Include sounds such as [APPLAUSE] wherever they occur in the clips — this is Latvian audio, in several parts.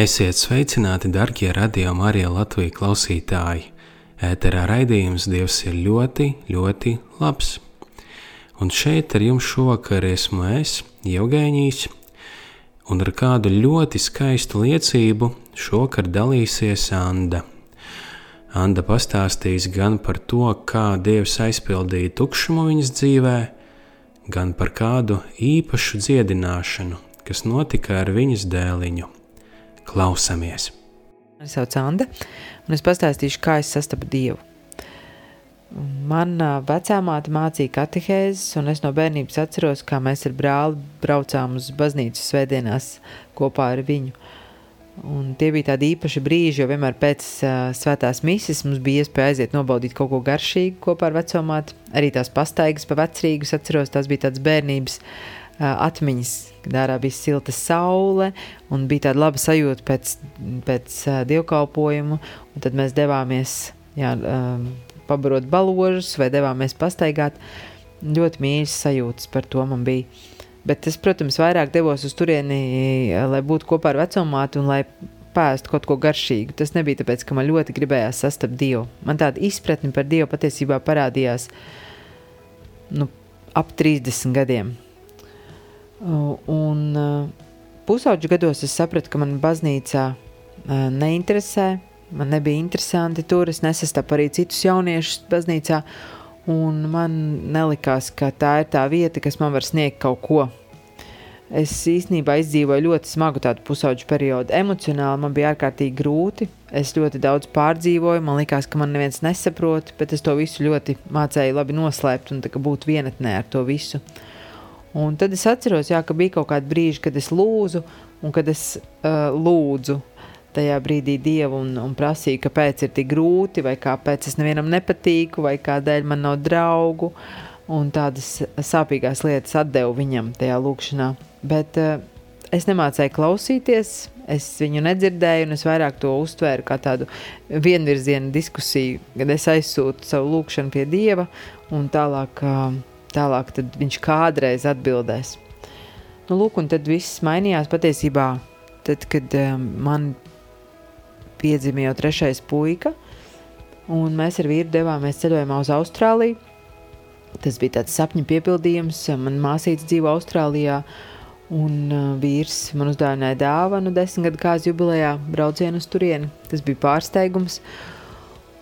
Esiet sveicināti, darbie radio Marija Latvijas klausītāji! Ēterā raidījums Dievs ir ļoti, ļoti labs. Un šeit ar jums šovakar esmu es, Jevgēņīs, un ar kādu ļoti skaistu liecību šovakar dalīsies Anda. Anda pastāstīs gan par to, kā Dievs aizpildīja tukšumu viņas dzīvē, gan par kādu īpašu dziedināšanu, kas notika ar viņas dēliņu. Klausamies! Mani sauc Anna, un es pastāstīšu, kā es sastapu Dievu. Manā vecāmāte mācīja katehēzes, un es no bērnības atceros, kā mēs ar brāli braucām uz baznīcu svētdienās kopā ar viņu. Un tie bija tādi īpaši brīži, jo vienmēr pēc uh, svētās mises mums bija iespēja aiziet nobaudīt kaut ko garšīgu kopā ar vecāmāti. Arī tās pastaigas pa vecrīgus atceros, tās bija tādas bērnības uh, atmiņas, kad ārā bija silta saule un bija tāda laba sajūta pēc, pēc dievkalpojumu. Tad mēs devāmies jā, pabarot baložus vai devāmies pastaigāt. Ļoti mīļas sajūtas par to man bija. Bet es, protams, vairāk devos uz turieni, lai būtu kopā ar vecumātu un lai pēstu kaut ko garšīgu. Tas nebija tāpēc, ka man ļoti gribējās sastapt Dievu. Man tāda izpratne par Dievu patiesībā parādījās nu, ap 30 gadiem. Un pusauģu gados es sapratu, ka man baznīcā neinteresē, man nebija interesanti tur, es nesastapu arī citus jauniešus baznīcā, un man nelikās, ka tā ir tā vieta, kas man var sniegt kaut ko. Es īstenībā izdzīvoju ļoti smagu tādu pusauģu periodu. Emocionāli man bija ārkārtīgi grūti. Es ļoti daudz pārdzīvoju, man liekas, ka man neviens nesaprot, bet es to visu ļoti mācīju labi noslēpt un būt vienatnē ar to visu. Uh, Un tad es atceros, jā, ka bija kaut kādi brīži, kad es lūdzu, un kad es uh, lūdzu tajā brīdī Dievu un, un prasīju, kāpēc ir tik grūti, vai kāpēc es nevienam nepatīku, vai kādēļ man nav draugu. Un tādas sāpīgās lietas atdevu viņam tajā lūkšanā. Bet uh, es nemācīju klausīties, es viņu nedzirdēju, un es vairāk to uztvēru kā tādu vienvirzienu diskusiju, kad es aizsūtu savu lūkšanu pie Dieva un tālāk. Uh, tālāk viņš kādreiz atbildēs. Nu, lūk, un tad viss mainījās patiesībā, tad, kad um, man piedzima jau trešais puika, un mēs ar vīru devāmies ceļojumā uz Austrāliju. Tas bija tāds sapņu piepildījums. Man māsīca dzīvo Austrālijā, un uh, vīrs man uzdāvināja dāvanu desmit gadu kāzu jubilejā, braucienu uz turieni. Tas bija pārsteigums.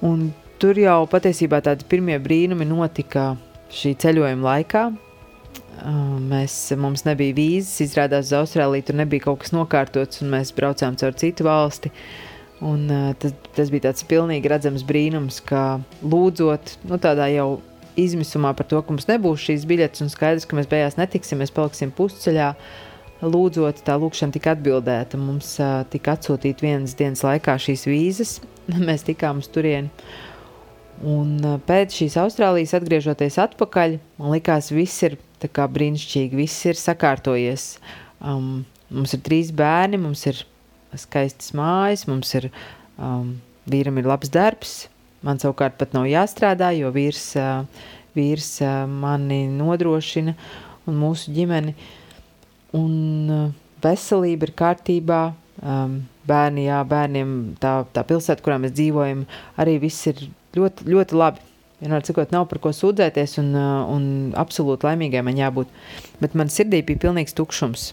Un tur jau patiesībā tādi pirmie brīnumi notika šī ceļojuma laikā. Mēs, mums nebija vīzes, izrādās uz Austrāliju, tur nebija kaut kas nokārtots, un mēs braucām caur citu valsti. Un, tas, tas bija tāds pilnīgi redzams brīnums, ka lūdzot, nu, tādā jau izmisumā par to, ka mums nebūs šīs biļetes, un skaidrs, ka mēs beigās netiksim, mēs paliksim pusceļā. Lūdzot, tā lūkšana tika atbildēta. Mums uh, tika atsūtīta vienas dienas laikā šīs vīzes. [LAUGHS] mēs tikām uz turieni. Uh, Un pēc šīs Austrālijas atgriežoties atpakaļ, man likās, viss ir brīnišķīgi, viss ir sakārtojies. Um, mums ir trīs bērni, mums ir skaistas mājas, mums ir um, vīram ir labs darbs. Man savukārt pat nav jāstrādā, jo vīrs, uh, vīrs uh, mani nodrošina un mūsu ģimeni. Un uh, veselība ir kārtībā. Um, bērni, jā, bērniem tā, tā pilsēta, kurā mēs dzīvojam, arī viss ir ļoti, ļoti labi. Vienmēr sakot, nav par ko sūdzēties, un, uh, un absolūti laimīgai man jābūt. Bet man sirdī bija pilnīgs tukšums.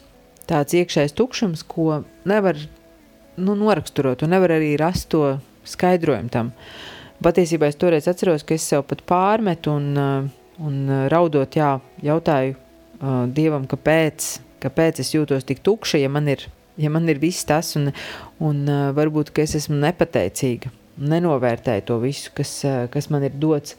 Tāds iekšējs tukšums, ko nevar nu, noraksturot, un nevar arī rast to skaidrojumu tam. Patiesībā es toreiz atceros, ka es sev pat pārmetu un, uh, un uh, raudot, jā, jautāju Dievam, kāpēc, kāpēc es jūtos tik tukša, ja man ir, ja man ir viss tas, un, un varbūt, es esmu nepateicīga nenovērtēju to visu, kas, eh, kas man ir dots.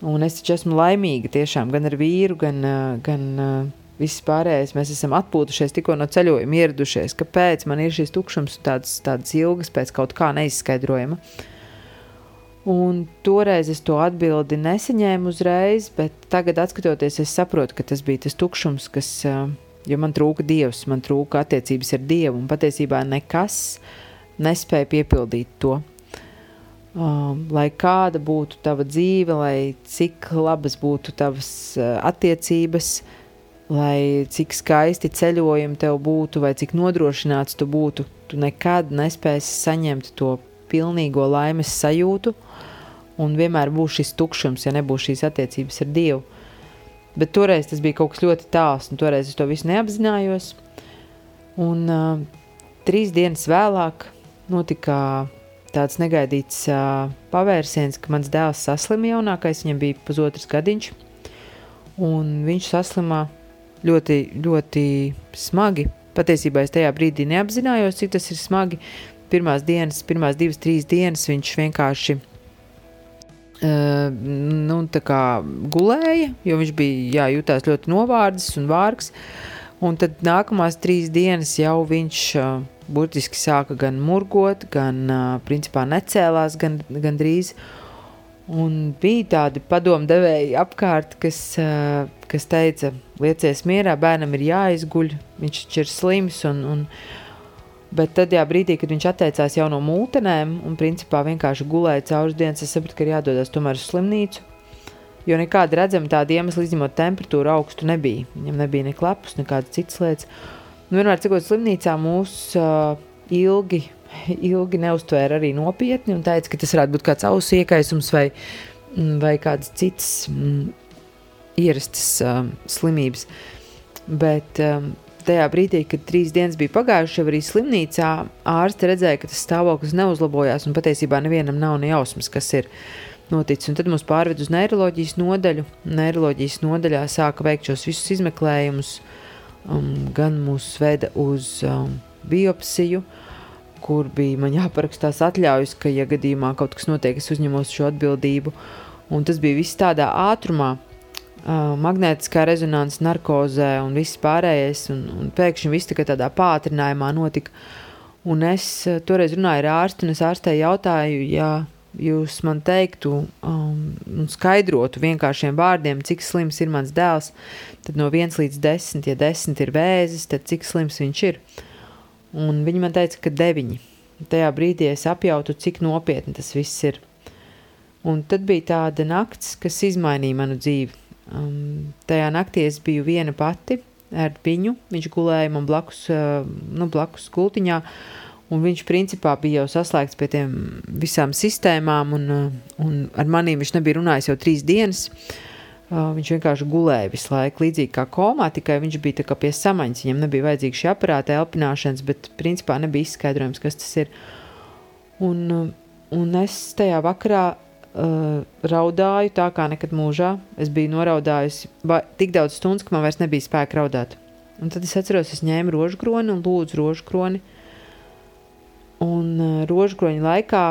Un es taču esmu laimīga tiešām gan ar vīru, gan, eh, gan, eh, viss pārējais, mēs esam atpūtušies, tikko no ceļojuma ieradušies. Kāpēc man ir šis tukšums un tādas, tādas ilgas pēc kaut kā neizskaidrojama? Un toreiz es to atbildi nesaņēmu uzreiz, bet tagad, skatoties, es saprotu, ka tas bija tas tukšums, kas, man trūka dievs, man trūka attiecības ar dievu, un patiesībā nekas nespēja piepildīt to. Um, lai kāda būtu tava dzīve, lai cik labas būtu tavas uh, attiecības, lai cik skaisti ceļojumi tev būtu, vai cik nodrošināts tu būtu, tu nekad nespēsi saņemt to pilnīgo laimes sajūtu, un vienmēr būs šis tukšums, ja nebūs šīs attiecības ar Dievu. Bet toreiz tas bija kaut kas ļoti tāls, un toreiz es to visu neapzinājos. Un uh, trīs dienas vēlāk notika tāds negaidīts uh, pavērsiens, ka mans dēls saslima jaunākais, viņam bija pusotrs gadiņš, un viņš saslima ļoti, ļoti smagi. Patiesībā es tajā brīdī neapzinājos, cik tas ir smagi. Pirmās dienas, pirmās divas, trīs dienas viņš vienkārši uh, nu, gulēja, jo viņš bija jā, jutās ļoti novārdzis un vārgs. Un tad nākamās trīs dienas jau viņš uh, burtiski sāka gan murgot, gan principā necēlās gan, gan drīz. Un bija tādi padomdevēji apkārt, kas, kas teica, liecies mierā, bērnam ir jāizguļ, viņš ir slims. Un, un, bet tad, jā, brīdī, kad viņš atteicās jau no mūtenēm un principā vienkārši gulēja cauri dienas, es sapratu, ka ir jādodas tomēr uz slimnīcu. Jo nekāda redzama tāda iemesla, izņemot temperatūru augstu, nebija. Viņam nebija ne klepus, nekādas citas lietas. Un vienmēr cikot slimnīcā mūs uh, ilgi, ilgi neuztvēra arī nopietni un teica, ka tas varētu būt kāds ausu iekaisums vai, vai kāds cits. Mm, ierastas um, slimības. Bet um, tajā brīdī, kad trīs dienas bija pagājušas, jau arī slimnīcā ārste redzēja, ka tas stāvoklis neuzlabojās un patiesībā nevienam nav ne jausmas, kas ir noticis. Un tad mums pārved uz neiroloģijas nodaļu. Neiroloģijas nodaļā sāka veikt šos visus izmeklējumus, um, gan mūs veda uz um, biopsiju, kur bija man jāparakstās atļaujas, ka, ja gadījumā kaut kas notiek, es uzņemos šo atbildību. Un tas bija viss tādā ātrumā, magnētiskā rezonanses narkozē un viss pārējais, un, un pēkšņi viss tā tādā pātrinājumā notika. Un es toreiz runāju ar ārstu, un es ārstē jautāju, ja jūs man teiktu um, un skaidrotu vienkāršiem vārdiem, cik slims ir mans dēls, tad no 1 līdz 10, ja 10 ir vēzis, tad cik slims viņš ir. Un viņi man teica, ka 9. Tajā brīdī es apjautu, cik nopietni tas viss ir. Un tad bija tāda nakts, kas izmainīja manu dzīvi Um, tajā naktī es biju viena pati ar viņu. Viņš gulēja man blakus, uh, nu, blakus gultiņā. Un viņš principā bija jau saslēgts pie tiem visām sistēmām, un, uh, un ar maniem viņš nebija runājis jau trīs dienas. Uh, viņš vienkārši gulēja visu laiku, līdzīgi kā komā, tikai viņš bija pie samaņas. Viņam nebija vajadzīga šī aparāta elpināšanas, bet principā nebija izskaidrojums, kas tas ir. Un, uh, un es tajā vakarā uh, raudāju tā kā nekad mūžā. Es biju noraudājusi tik daudz stundu, ka man vairs nebija spēka raudāt. Un tad es atceros, es ņēmu rožkroni un lūdzu rožkroni. Un rožkroņa laikā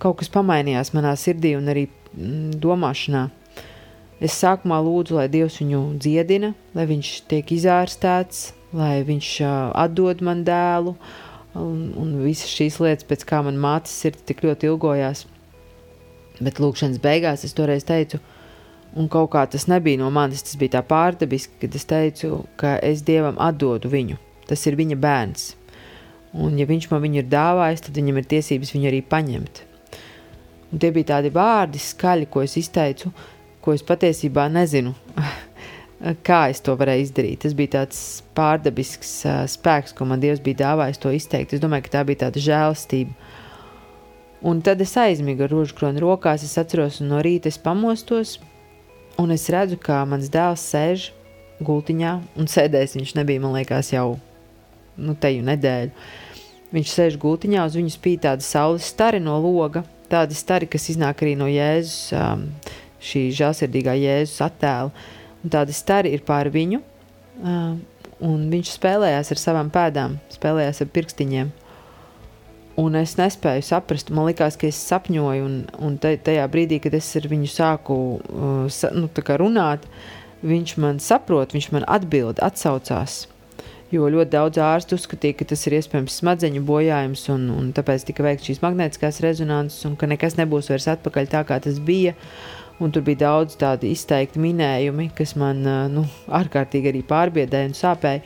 kaut kas pamainījās manā sirdī un arī mm, domāšanā. Es sākumā lūdzu, lai Dievs viņu dziedina, lai viņš tiek izārstēts, lai viņš atdod man dēlu, un, un visas šīs lietas, pēc kā man mātes sirds tik ļoti ilgojās. Bet lūkšanas beigās es toreiz teicu, un kaut kā tas nebija no manis, tas bija tā pārdabiski, kad es teicu, ka es dievam atdodu viņu. Tas ir viņa bērns. Un, ja viņš man viņu ir dāvājis, tad viņam ir tiesības viņu arī paņemt. Un tie bija tādi vārdi, skaļi, ko es izteicu, ko es patiesībā nezinu, [LAUGHS] kā es to varēju izdarīt. Tas bija tāds pārdabisks uh, spēks, ko man Dievs bija dāvājis to izteikt. Es domāju, ka tā bija tāda žēlastība. Un tad es aizmigu ar rožu kroni rokās, es atceros, un no rīta es pamostos, un es redzu, kā mans dēls sēž gultiņā un sēdēs. Viņš nebija, man liekas, jau nu, teju nedēļu. Viņš sēž gultiņā, uz viņu spīd tāda saules stari no loga, tādi stari, kas iznāk arī no Jēzus, um, šī žēlsirdīgā Jēzus attēla. Un tādi stari ir pār viņu, um, un viņš spēlējās ar savām pēdām, spēlējās ar pirkstiņiem. Un es nespēju saprast, man liekas, ka es sapņoju, un, un tajā brīdī, kad es ar viņu sāku uh, nu, runāt, viņš man saprot, viņš man atbild, atsaucās. Jo ļoti daudz ārstu uzskatīja, ka tas ir iespējams smadzeņu bojājums, un, un tāpēc tika veikts šīs magnētiskās rezonances, un ka nekas nebūs vairs atpakaļ tā, kā tas bija. Un tur bija daudz tādu izteikti minējumi, kas man nu, ārkārtīgi arī pārbiedēja un sāpēja.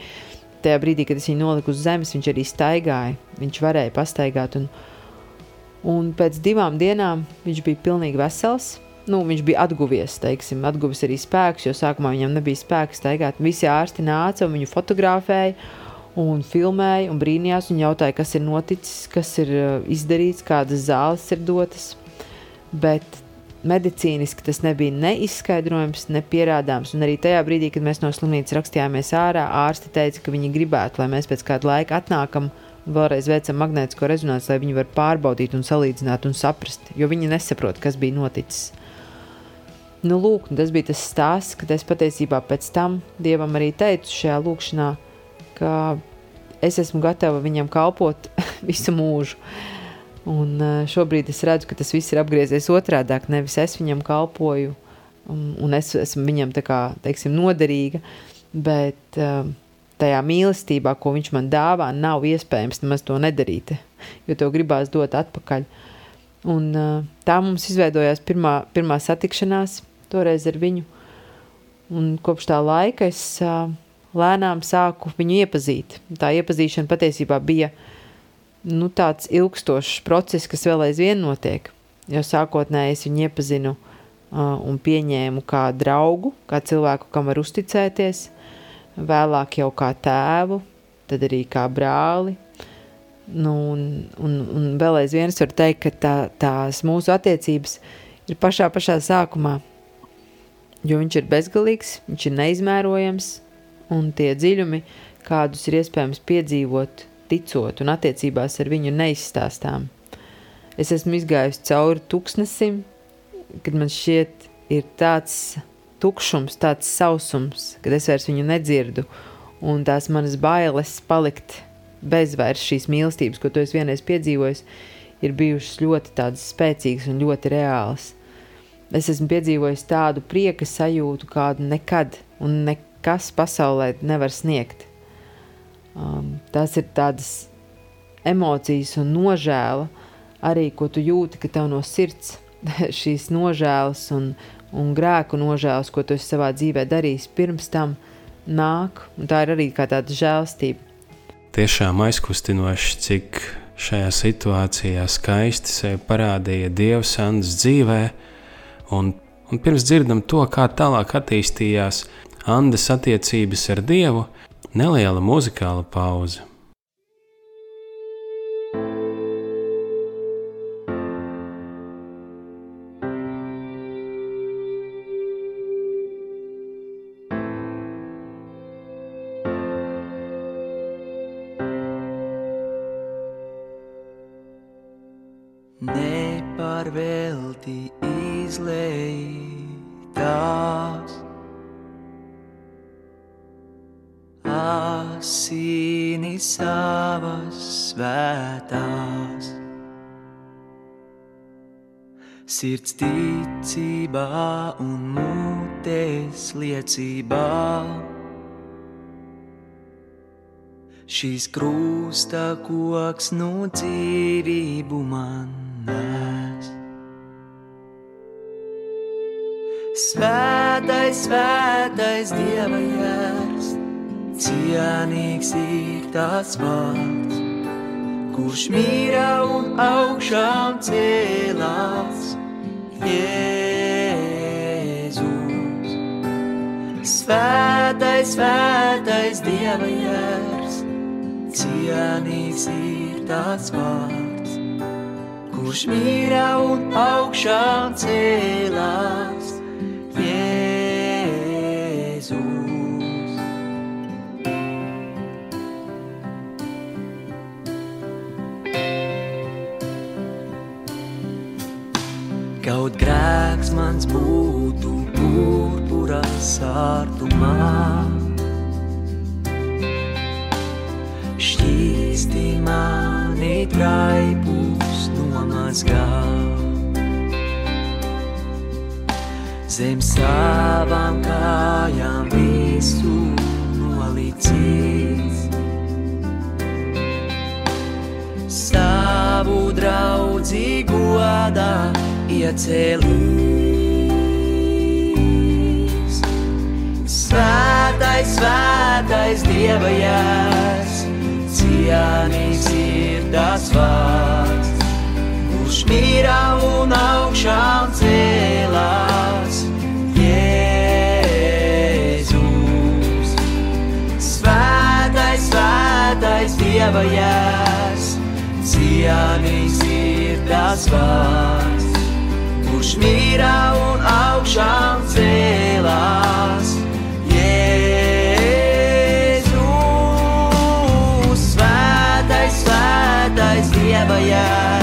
Tajā brīdī, kad es viņu noliku uz zemes, viņš arī staigāja. Viņš varēja pastaigāt. Un, un pēc divām dienām viņš bija pilnīgi vesels nu, viņš bija atguvies, teiksim, atguvis arī spēkus, jo sākumā viņam nebija spēks staigāt. Visi ārsti nāca un viņu fotografēja un filmēja un brīnījās un jautāja, kas ir noticis, kas ir uh, izdarīts, kādas zāles ir dotas. Bet medicīniski tas nebija neizskaidrojams, nepierādāms. Un arī tajā brīdī, kad mēs no slimnīcas rakstījāmies ārā, ārsti teica, ka viņi gribētu, lai mēs pēc kāda laika atnākam vēlreiz veicam magnētisko rezonanci, lai viņi varētu pārbaudīt un salīdzināt un saprast, jo viņi nesaprot, kas bija noticis. Nu, lūk, tas bija tas stāsts, kad es patiesībā pēc tam Dievam arī teicu šajā lūkšanā, ka es esmu gatava viņam kalpot [LAUGHS] visu mūžu. Un šobrīd es redzu, ka tas viss ir apgriezies otrādi. Nevis es viņam kalpoju, un, un es esmu viņam kā, teiksim, noderīga, bet tajā mīlestībā, ko viņš man dāvā, nav iespējams nemaz to nedarīt, [LAUGHS] jo to gribās dot atpakaļ. Un tā mums izveidojās pirmā, pirmā satikšanās – toreiz ar viņu. Un kopš tā laika es uh, lēnām sāku viņu iepazīt. Tā iepazīšana patiesībā bija nu, tāds ilgstošs process, kas vēl aizvien notiek. Jo sākotnēji es viņu iepazinu uh, un pieņēmu kā draugu, kā cilvēku, kam var uzticēties, vēlāk jau kā tēvu, tad arī kā brāli. Nu, un, un, un vēl aizvien es varu teikt, ka tā, tās mūsu attiecības ir pašā, pašā sākumā jo viņš ir bezgalīgs, viņš ir neizmērojams, un tie dziļumi, kādus ir iespējams piedzīvot, ticot un attiecībās ar viņu neizstāstām. Es esmu izgājusi cauri tuksnesim, kad man šķiet ir tāds tukšums, tāds sausums, kad es vairs viņu nedzirdu, un tās manas bailes palikt bez vairs šīs mīlestības, ko tu esi vienreiz piedzīvojis, ir bijušas ļoti spēcīgas un ļoti reālas es esmu piedzīvojis tādu prieka sajūtu, kādu nekad un nekas pasaulē nevar sniegt. Um, tās ir tādas emocijas un nožēla, arī ko tu jūti, ka tev no sirds [LAUGHS] šīs nožēlas un, un grēku nožēlas, ko tu savā dzīvē darījis, pirms tam nāk, tā ir arī kā tāda žēlstība. Tiešām aizkustinoši, cik šajā situācijā skaisti sevi parādīja Dievs Andas dzīvēm Un, un pirms dzirdam to, kā tālāk attīstījās Andas attiecības ar Dievu, neliela muzikāla pauze. Sirds ticībā un mutes liecībā. Šīs krusta koks no dzīvību man Svētais, svētais Dieva jērs, cienīgs ir tas vārds, kurš mīra un augšām cēlās Jēzus. Svētais, svētais Dieva jērs, cienīgs ir tāds vārds, kurš mīra un augšām cēlās. Mans būtu purpura sārtumā, šķīsti mani traipus nomazgā. zem savām kājām visu nolicīs. Savu draudzīgu godā iecelīs. Svētais, svētais Dieva jēs, cienīgs ir tas vārds, kurš mīra un augšām cēlās. Jēzus, svētais, svētais Dieva jēs, cienīgs ir tas vārds, kurš mīra un augšām cēlās. Svētais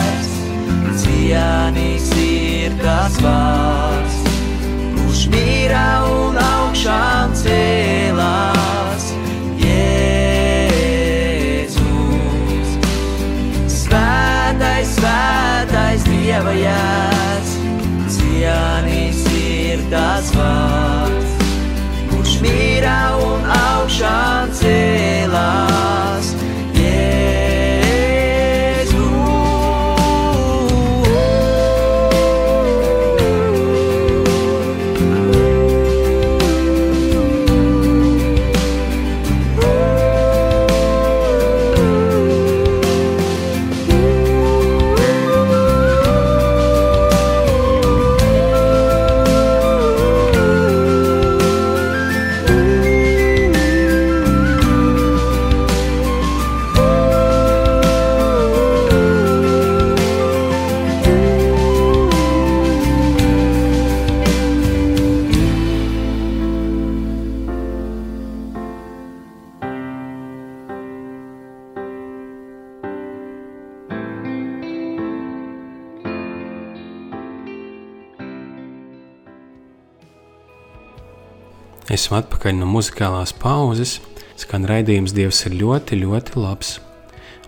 atpakaļ no muzikālās pauzes. Skan raidījums Dievs ir ļoti, ļoti labs.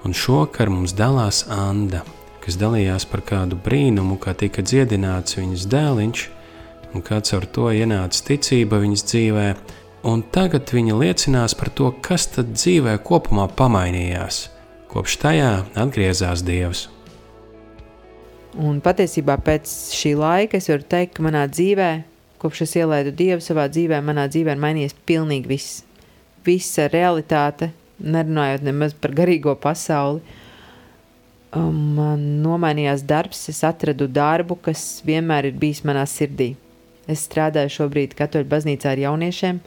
Un šokar mums dalās Anna, kas dalījās par kādu brīnumu, kā tika dziedināts viņas dēliņš, un kā caur to ienāca ticība viņas dzīvē. Un tagad viņa liecinās par to, kas tad dzīvē kopumā pamainījās. Kopš tajā atgriezās Dievs. Un patiesībā pēc šī laika es varu teikt, ka manā dzīvē, kopš es ielaidu Dievu savā dzīvē, manā dzīvē ir mainījies pilnīgi viss. Visa realitāte, nerunājot nemaz par garīgo pasauli. Um, Man nomainījās darbs, es atradu darbu, kas vienmēr ir bijis manā sirdī. Es strādāju šobrīd Katoļu baznīcā ar jauniešiem,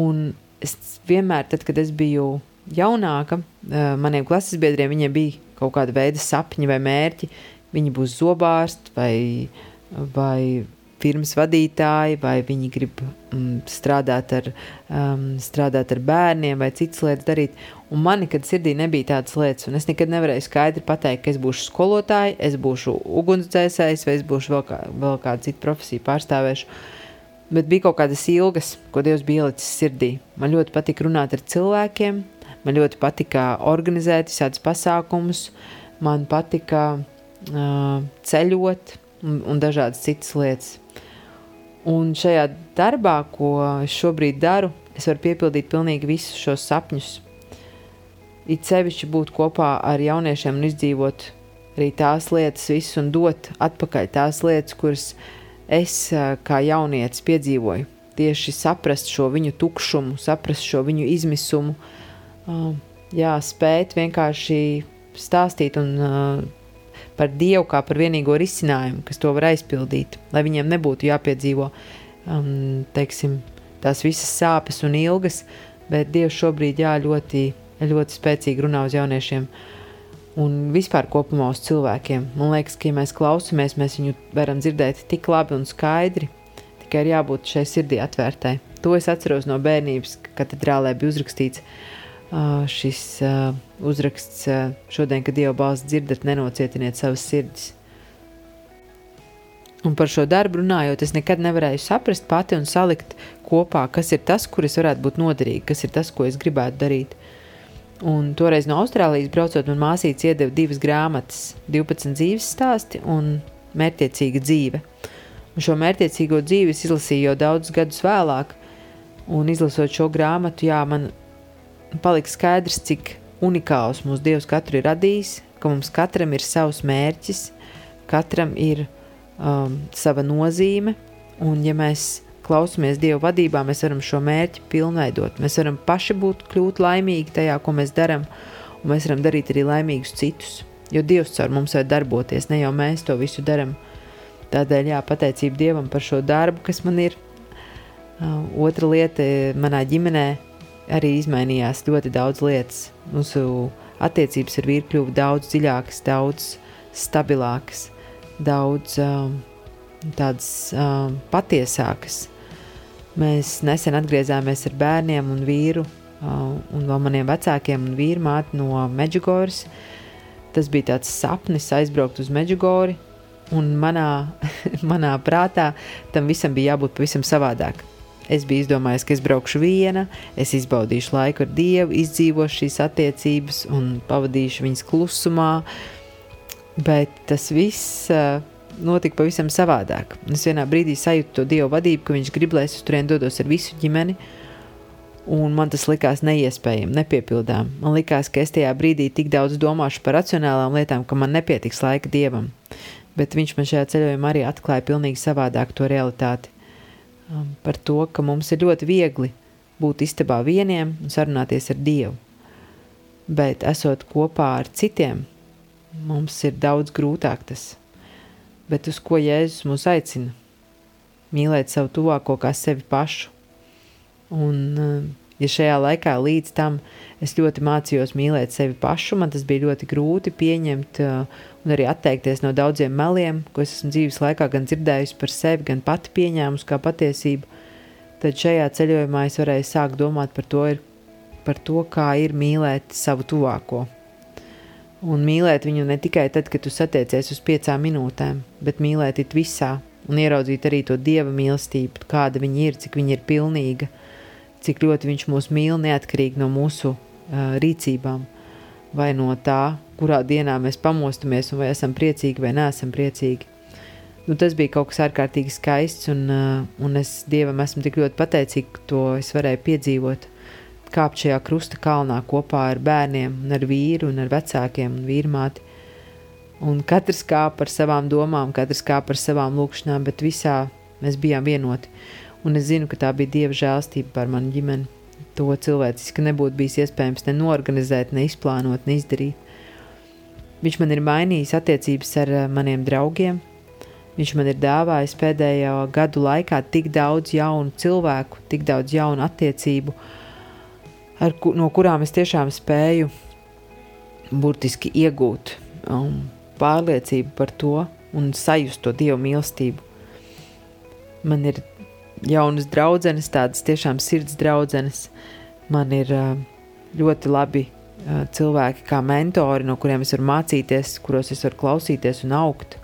un es vienmēr, tad, kad es biju jaunāka, uh, maniem klases biedriem bija kaut kāda veida sapņi vai mērķi. Viņi būs zobārsti vai, vai firmas vadītāji, vai viņi grib mm, strādāt, ar, um, strādāt ar bērniem vai citas lietas darīt. Un man nekad sirdī nebija tādas lietas, un es nekad nevarēju skaidri pateikt, ka es būšu skolotāja, es būšu ugunsdzēsējs, vai es būšu vēl, kā, vēl kādu citu profesiju pārstāvēšu. Bet bija kaut kādas ilgas, ko Dievs bija ielicis sirdī. Man ļoti patika runāt ar cilvēkiem, man ļoti patika organizēt visādus pasākumus, man patika uh, ceļot un, un dažādas citas lietas. Un šajā darbā, ko es šobrīd daru, es varu piepildīt pilnīgi visus šos sapņus. It sevišķi būt kopā ar jauniešiem un izdzīvot arī tās lietas, visas un dot atpakaļ tās lietas, kuras es kā jaunietis piedzīvoju. Tieši saprast šo viņu tukšumu, saprast šo viņu izmisumu, jā, spēt vienkārši stāstīt un par Dievu kā par vienīgo risinājumu, kas to var aizpildīt, lai viņiem nebūtu jāpiedzīvo um, teiksim, tās visas sāpes un ilgas, bet Dievs šobrīd jā, ļoti, ļoti spēcīgi runā uz jauniešiem un vispār kopumā uz cilvēkiem. Man liekas, ka, ja mēs klausamies, mēs viņu varam dzirdēt tik labi un skaidri, tikai ir jābūt šai sirdī atvērtai. To es atceros no bērnības, kad katedrālē bija uzrakstīts, Uh, šis uh, uzraksts uh, šodien, kad Dieva balss dzirdat, nenocietiniet savas sirdis. Un par šo darbu runājot, es nekad nevarēju saprast pati un salikt kopā, kas ir tas, kur es varētu būt noderīgi, kas ir tas, ko es gribētu darīt. Un toreiz no Austrālijas braucot, man māsīca iedeva divas grāmatas, 12 dzīves stāsti un mērķiecīga dzīve. Un šo mērķiecīgo dzīvi es izlasīju jau daudzus gadus vēlāk, un izlasot šo grāmatu, jā, man palika skaidrs, cik unikāls mūsu Dievs katru ir radījis, ka mums katram ir savs mērķis, katram ir um, sava nozīme, un ja mēs klausamies Dieva vadībā, mēs varam šo mērķi pilnveidot. Mēs varam paši būt kļūt laimīgi tajā, ko mēs darām, un mēs varam darīt arī laimīgus citus. Jo Dievs caur mums var darboties, ne jau mēs to visu darām. Tādēļ jā, pateicība Dievam par šo darbu, kas man ir. Uh, otra lieta manā ģimenē arī izmainījās ļoti daudz lietas. Mūsu attiecības ar vīru kļuva daudz dziļākas, daudz stabilākas, daudz um, tādas um, patiesākas. Mēs nesen atgriezāmies ar bērniem un vīru un vēl maniem vecākiem un vīru māti no Meģigoras. Tas bija tāds sapnis aizbraukt uz Meģigori, un manā, [LAUGHS] manā prātā tam visam bija jābūt pavisam savādāk. Es biju izdomājis, ka es braukšu viena, es izbaudīšu laiku ar Dievu, izdzīvošu šīs attiecības un pavadīšu viņas klusumā, bet tas viss notika pavisam savādāk. Es vienā brīdī sajūtu to Dieva vadību, ka viņš grib, lai es uz turieni dodos ar visu ģimeni, un man tas likās neiespējami, nepiepildām. Man likās, ka es tajā brīdī tik daudz domāšu par racionālām lietām, ka man nepietiks laika Dievam. Bet viņš man šajā ceļojumā arī atklāja pilnīgi savādāk to realitāti. Um, par to, ka mums ir ļoti viegli būt istabā vieniem un sarunāties ar Dievu. Bet esot kopā ar citiem, mums ir daudz grūtāk tas bet uz ko Jēzus mūs aicina? Mīlēt savu tuvāko kā sevi pašu. Un, eh, ja šajā laikā līdz tam es ļoti mācījos mīlēt sevi pašu, man tas bija ļoti grūti pieņemt eh, un arī atteikties no daudziem meliem, ko es esmu dzīves laikā gan dzirdējusi par sevi, gan pati pieņēmusi kā patiesību, tad šajā ceļojumā es varēju sākt domāt par to, ir, par to kā ir mīlēt savu tuvāko. Un mīlēt viņu ne tikai tad, kad tu satiecies uz piecām minūtēm, bet mīlēt it visā un ieraudzīt arī to dieva mīlestību, kāda viņa ir, cik viņa ir pilnīga, cik ļoti viņš mūs mīl neatkarīgi no mūsu uh, rīcībām, vai no tā, kurā dienā mēs pamostamies, un vai esam priecīgi vai neesam priecīgi. Nu, tas bija kaut kas ārkārtīgi skaists, un, uh, un es Dievam esmu tik ļoti pateicīga, ka to es varēju piedzīvot kāpt šajā krusta kalnā kopā ar bērniem, ar vīru un ar vecākiem un vīrmāti. Un katrs kāpa ar savām domām, katrs kāpa ar savām lūkšanām, bet visā mēs bijām vienoti. Un es zinu, ka tā bija Dieva žēlstība par manu ģimeni. To cilvēciski nebūtu bijis iespējams ne norganizēt, ne izplānot, ne izdarīt. Viņš man ir mainījis attiecības ar eh, maniem draugiem. Viņš man ir dāvājis pēdējo gadu laikā tik daudz jaunu cilvēku, tik daudz jaunu attiecību, ar, no kurām es tiešām spēju burtiski iegūt um, pārliecību par to un sajust to dievu mīlestību. Man ir jaunas draudzenes, tādas tiešām sirds draudzenes. Man ir uh, ļoti labi uh, cilvēki kā mentori, no kuriem es varu mācīties, kuros es varu klausīties un augt.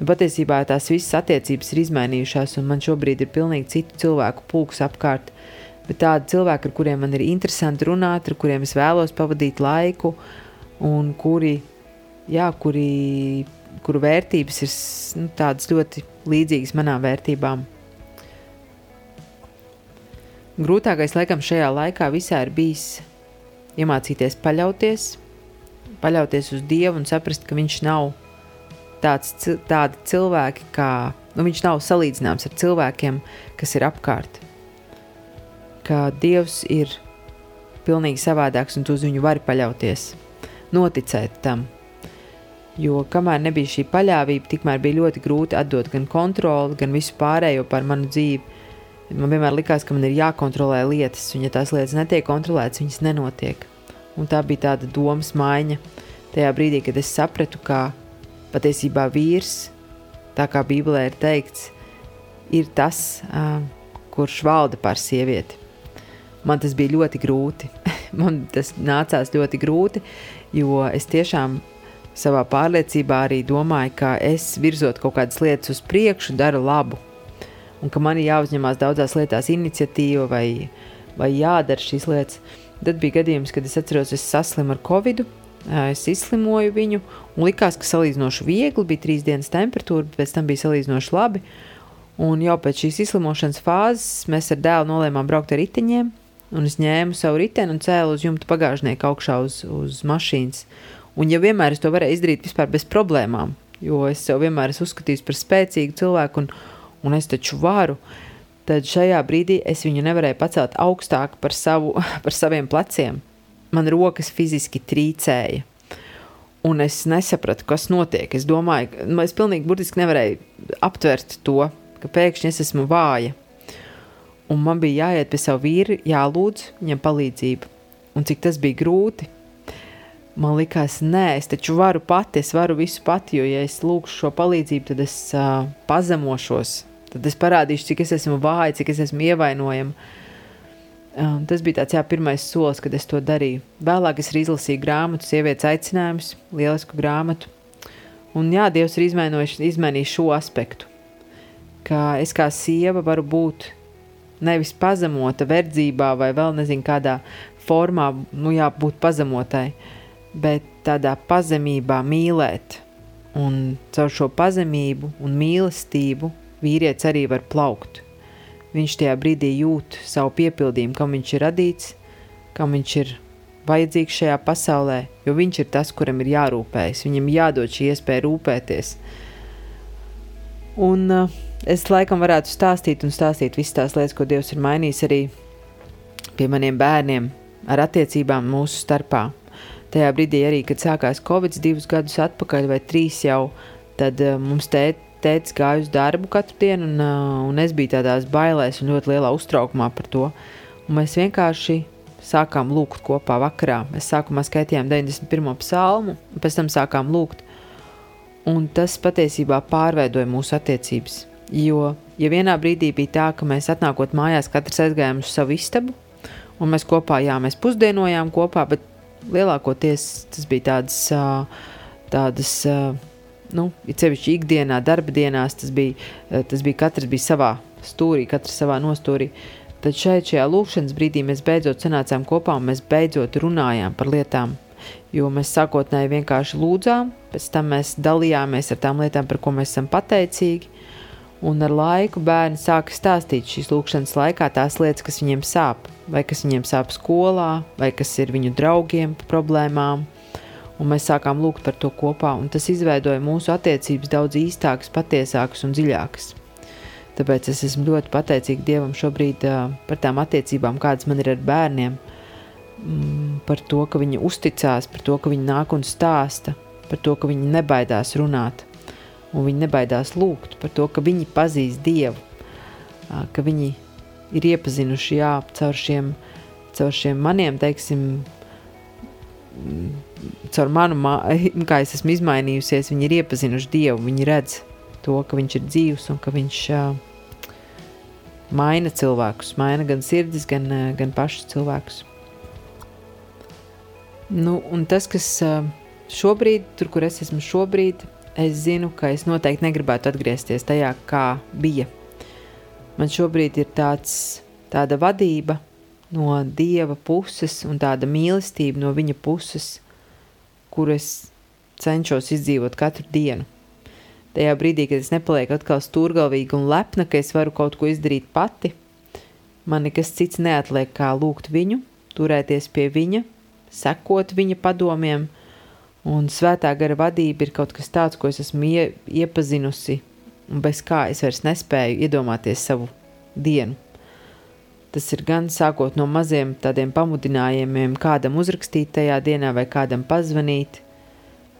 Nu, patiesībā tās visas attiecības ir izmainījušās, un man šobrīd ir pilnīgi citu cilvēku pulks apkārt, bet tādi cilvēki, ar kuriem man ir interesanti runāt, ar kuriem es vēlos pavadīt laiku, un kuri, jā, kuri, kuru vērtības ir nu, tādas ļoti līdzīgas manām vērtībām. Grūtākais laikam šajā laikā visā ir bijis iemācīties paļauties, paļauties uz Dievu un saprast, ka Viņš nav tāds, tādi cilvēki, kā nu, Viņš nav salīdzināms ar cilvēkiem, kas ir apkārt ka Dievs ir pilnīgi savādāks un tu uz viņu vari paļauties, noticēt tam. Jo kamēr nebija šī paļāvība, tikmēr bija ļoti grūti atdot gan kontroli, gan visu pārējo par manu dzīvi. Man vienmēr likās, ka man ir jākontrolē lietas, un ja tās lietas netiek kontrolētas, viņas nenotiek. Un tā bija tāda domas maiņa tajā brīdī, kad es sapratu, ka patiesībā vīrs, tā kā Bībelē ir teikts, ir tas, kurš valda pār sievieti man tas bija ļoti grūti. [LAUGHS] man tas nācās ļoti grūti, jo es tiešām savā pārliecībā arī domāju, ka es virzot kaut kādas lietas uz priekšu, daru labu. Un ka man ir jāuzņemās daudzās lietās iniciatīva vai, vai jādara šīs lietas. Tad bija gadījums, kad es atceros, es saslimu ar covid. Es izslimoju viņu, un likās, ka salīdzinoši viegli bija trīs dienas temperatūra, bet pēc tam bija salīdzinoši labi. Un jau pēc šīs izslimošanas fāzes mēs ar dēlu nolēmām braukt ar riteņiem. Un es ņēmu savu riteni un cēlu uz jumta pagāžnieku augšā uz, uz mašīnas. Un, ja vienmēr es to varēju izdarīt vispār bez problēmām, jo es sev vienmēr esmu uzskatījis par spēcīgu cilvēku, un, un es taču varu, tad šajā brīdī es viņu nevarēju pacelt augstāk par, savu, [LAUGHS] par saviem pleciem. Man rokas fiziski trīcēja. Un es nesapratu, kas notiek. Es domāju, nu, es pilnīgi burtiski nevarēju aptvert to, ka pēkšņi es esmu vāja. Un man bija jāiet pie sava vīra, jālūdz viņam palīdzību. Un cik tas bija grūti, man likās, nē, es taču varu pati, es varu visu pati, jo, ja es lūgšu šo palīdzību, tad es uh, pazemošos, tad es parādīšu, cik es esmu vāja, cik es esmu ievainojama. Um, tas bija tāds jā, pirmais solis, kad es to darīju. Vēlāk es izlasīju grāmatu, sievietes aicinājums, lielisku grāmatu. Un jā, Dievs ir izmainījis šo aspektu, ka es kā sieva varu būt nevis pazemota verdzībā vai vēl nezinu kādā formā, nu jā, būt pazemotai, bet tādā pazemībā mīlēt. Un caur šo pazemību un mīlestību vīrietis arī var plaukt. Viņš tajā brīdī jūt savu piepildījumu, kam viņš ir radīts, kam viņš ir vajadzīgs šajā pasaulē, jo viņš ir tas, kuram ir jārūpējas, viņam jādod šī iespēja rūpēties. Un uh, es laikam varētu stāstīt un stāstīt visas tās lietas, ko Dievs ir mainījis arī pie maniem bērniem, ar attiecībām mūsu starpā. Tajā brīdī arī, kad sākās Covid divus gadus atpakaļ vai trīs jau, tad uh, mums tēt, tētis gāja uz darbu katru dienu, un, uh, un es biju tādās bailēs un ļoti lielā uztraukumā par to. Un mēs vienkārši sākām lūgt kopā vakarā. Mēs sākumā skaitījām 91. psalmu, un pēc tam sākām lūgt. Un tas patiesībā pārveidoja mūsu attiecības. Jo, ja vienā brīdī bija tā, ka mēs atnākot mājās, katrs aizgājām uz savu istabu, un mēs kopā, jā, mēs pusdienojām kopā, bet lielākoties tas bija tādas, tādas nu, it sevišķi ikdienā, darba dienās, tas bija, tas bija katrs bija savā stūrī, katrs savā nostūrī. Tad šeit, šajā lūkšanas brīdī, mēs beidzot sanācām kopā un mēs beidzot runājām par lietām. Jo mēs sākotnēji vienkārši lūdzām, pēc tam mēs dalījāmies ar tām lietām, par ko mēs esam pateicīgi. Un ar laiku bērni sāka stāstīt šīs lūkšanas laikā tās lietas, kas viņiem sāp, vai kas viņiem sāp skolā, vai kas ir viņu draugiem problēmām. Un mēs sākām lūgt par to kopā, un tas izveidoja mūsu attiecības daudz īstākas, patiesākas un dziļākas. Tāpēc es esmu ļoti pateicīga Dievam šobrīd par tām attiecībām, kādas man ir ar bērniem, mm, par to, ka viņi uzticās, par to, ka viņi nāk un stāsta, par to, ka viņi nebaidās runāt, un viņi nebaidās lūgt, par to, ka viņi pazīst Dievu, ka viņi ir iepazinuši jā, caur, šiem, caur šiem maniem, teiksim, caur manu, kā es esmu izmainījusies, viņi ir iepazinuši Dievu, viņi redz to, ka viņš ir dzīvs un ka viņš uh, maina cilvēkus, maina gan sirdis, gan, uh, gan pašus cilvēkus. Nu, un tas, kas uh, šobrīd, tur, kur es esmu šobrīd, es zinu, ka es noteikti negribētu atgriezties tajā, kā bija. Man šobrīd ir tāds, tāda vadība no Dieva puses un tāda mīlestība no Viņa puses, kur es cenšos izdzīvot katru dienu tajā brīdī, kad es nepalieku atkal stūrgalvīga un lepna, ka es varu kaut ko izdarīt pati, man nekas cits neatliek kā lūgt viņu, turēties pie viņa, sekot viņa padomiem, un svētā gara vadība ir kaut kas tāds, ko es esmu ie, iepazinusi, un bez kā es vairs nespēju iedomāties savu dienu. Tas ir gan sākot no maziem tādiem pamudinājumiem, kādam uzrakstīt tajā dienā vai kādam pazvanīt,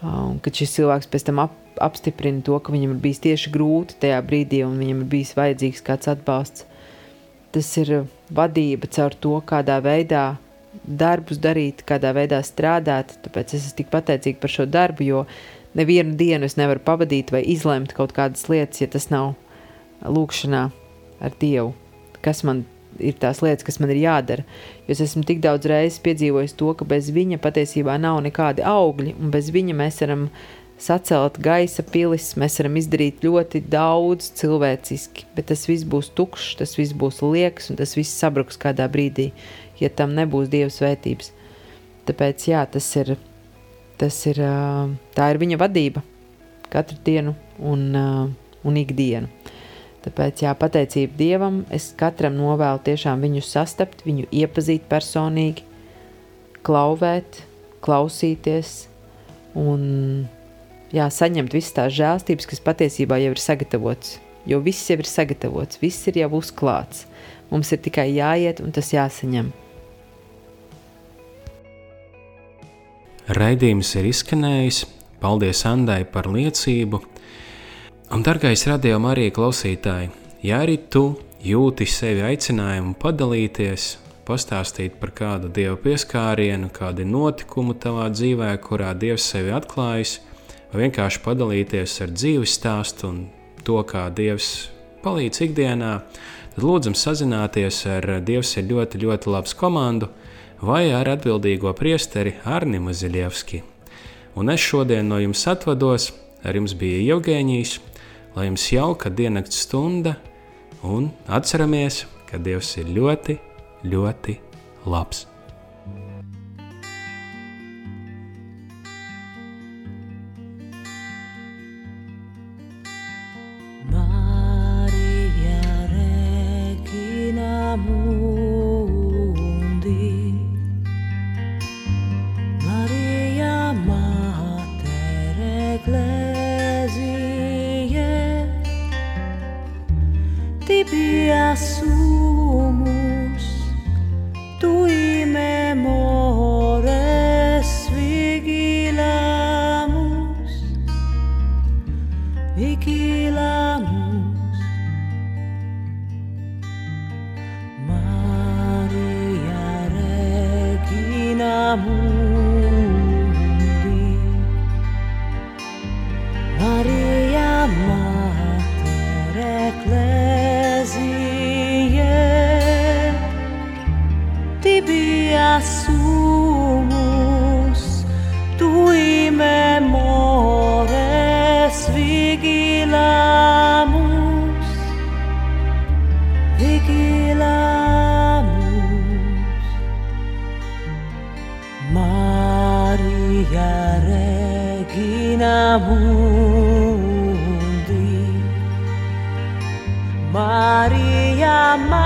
un kad šis cilvēks pēc tam ap, apstiprina to, ka viņam ir bijis tieši grūti tajā brīdī un viņam ir bijis vajadzīgs kāds atbalsts. Tas ir vadība caur to, kādā veidā darbus darīt, kādā veidā strādāt. Tāpēc es esmu tik pateicīga par šo darbu, jo nevienu dienu es nevaru pavadīt vai izlemt kaut kādas lietas, ja tas nav lūkšanā ar Dievu. Kas man ir tās lietas, kas man ir jādara. Jo es esmu tik daudz reizes piedzīvojis to, ka bez viņa patiesībā nav nekādi augļi, un bez viņa mēs varam sacelt gaisa pilis, mēs varam izdarīt ļoti daudz cilvēciski, bet tas viss būs tukšs, tas viss būs liekas un tas viss sabruks kādā brīdī, ja tam nebūs Dieva svētības. Tāpēc jā, tas ir, tas ir, tā ir viņa vadība katru dienu un, un ikdienu. Tāpēc, jā, pateicība Dievam, es katram novēlu tiešām viņu sastapt, viņu iepazīt personīgi, klauvēt, klausīties un jā, saņemt visas tās žēlstības, kas patiesībā jau ir sagatavots. Jo viss jau ir sagatavots, viss ir jau uzklāts. Mums ir tikai jāiet un tas jāsaņem. Raidījums ir izskanējis. Paldies Andai par liecību. Un, darbais radījuma arī klausītāji, ja arī tu jūti sevi aicinājumu padalīties, pastāstīt par kādu dievu pieskārienu, kādu notikumu tavā dzīvē, kurā dievs sevi atklājis, vai vienkārši padalīties ar dzīves stāstu un to, kā dievs palīdz ikdienā, tad lūdzam sazināties ar Dievs ir ļoti, ļoti labs komandu vai ar atbildīgo priesteri Arni Maziļevski. Un es šodien no jums atvados, ar jums bija Jevgēnijs, lai jums jauka diennakts stunda un atceramies, ka Dievs ir ļoti, ļoti labs. Vigilamos, vigilamos, Maria Regina Mundi, Maria Mundi.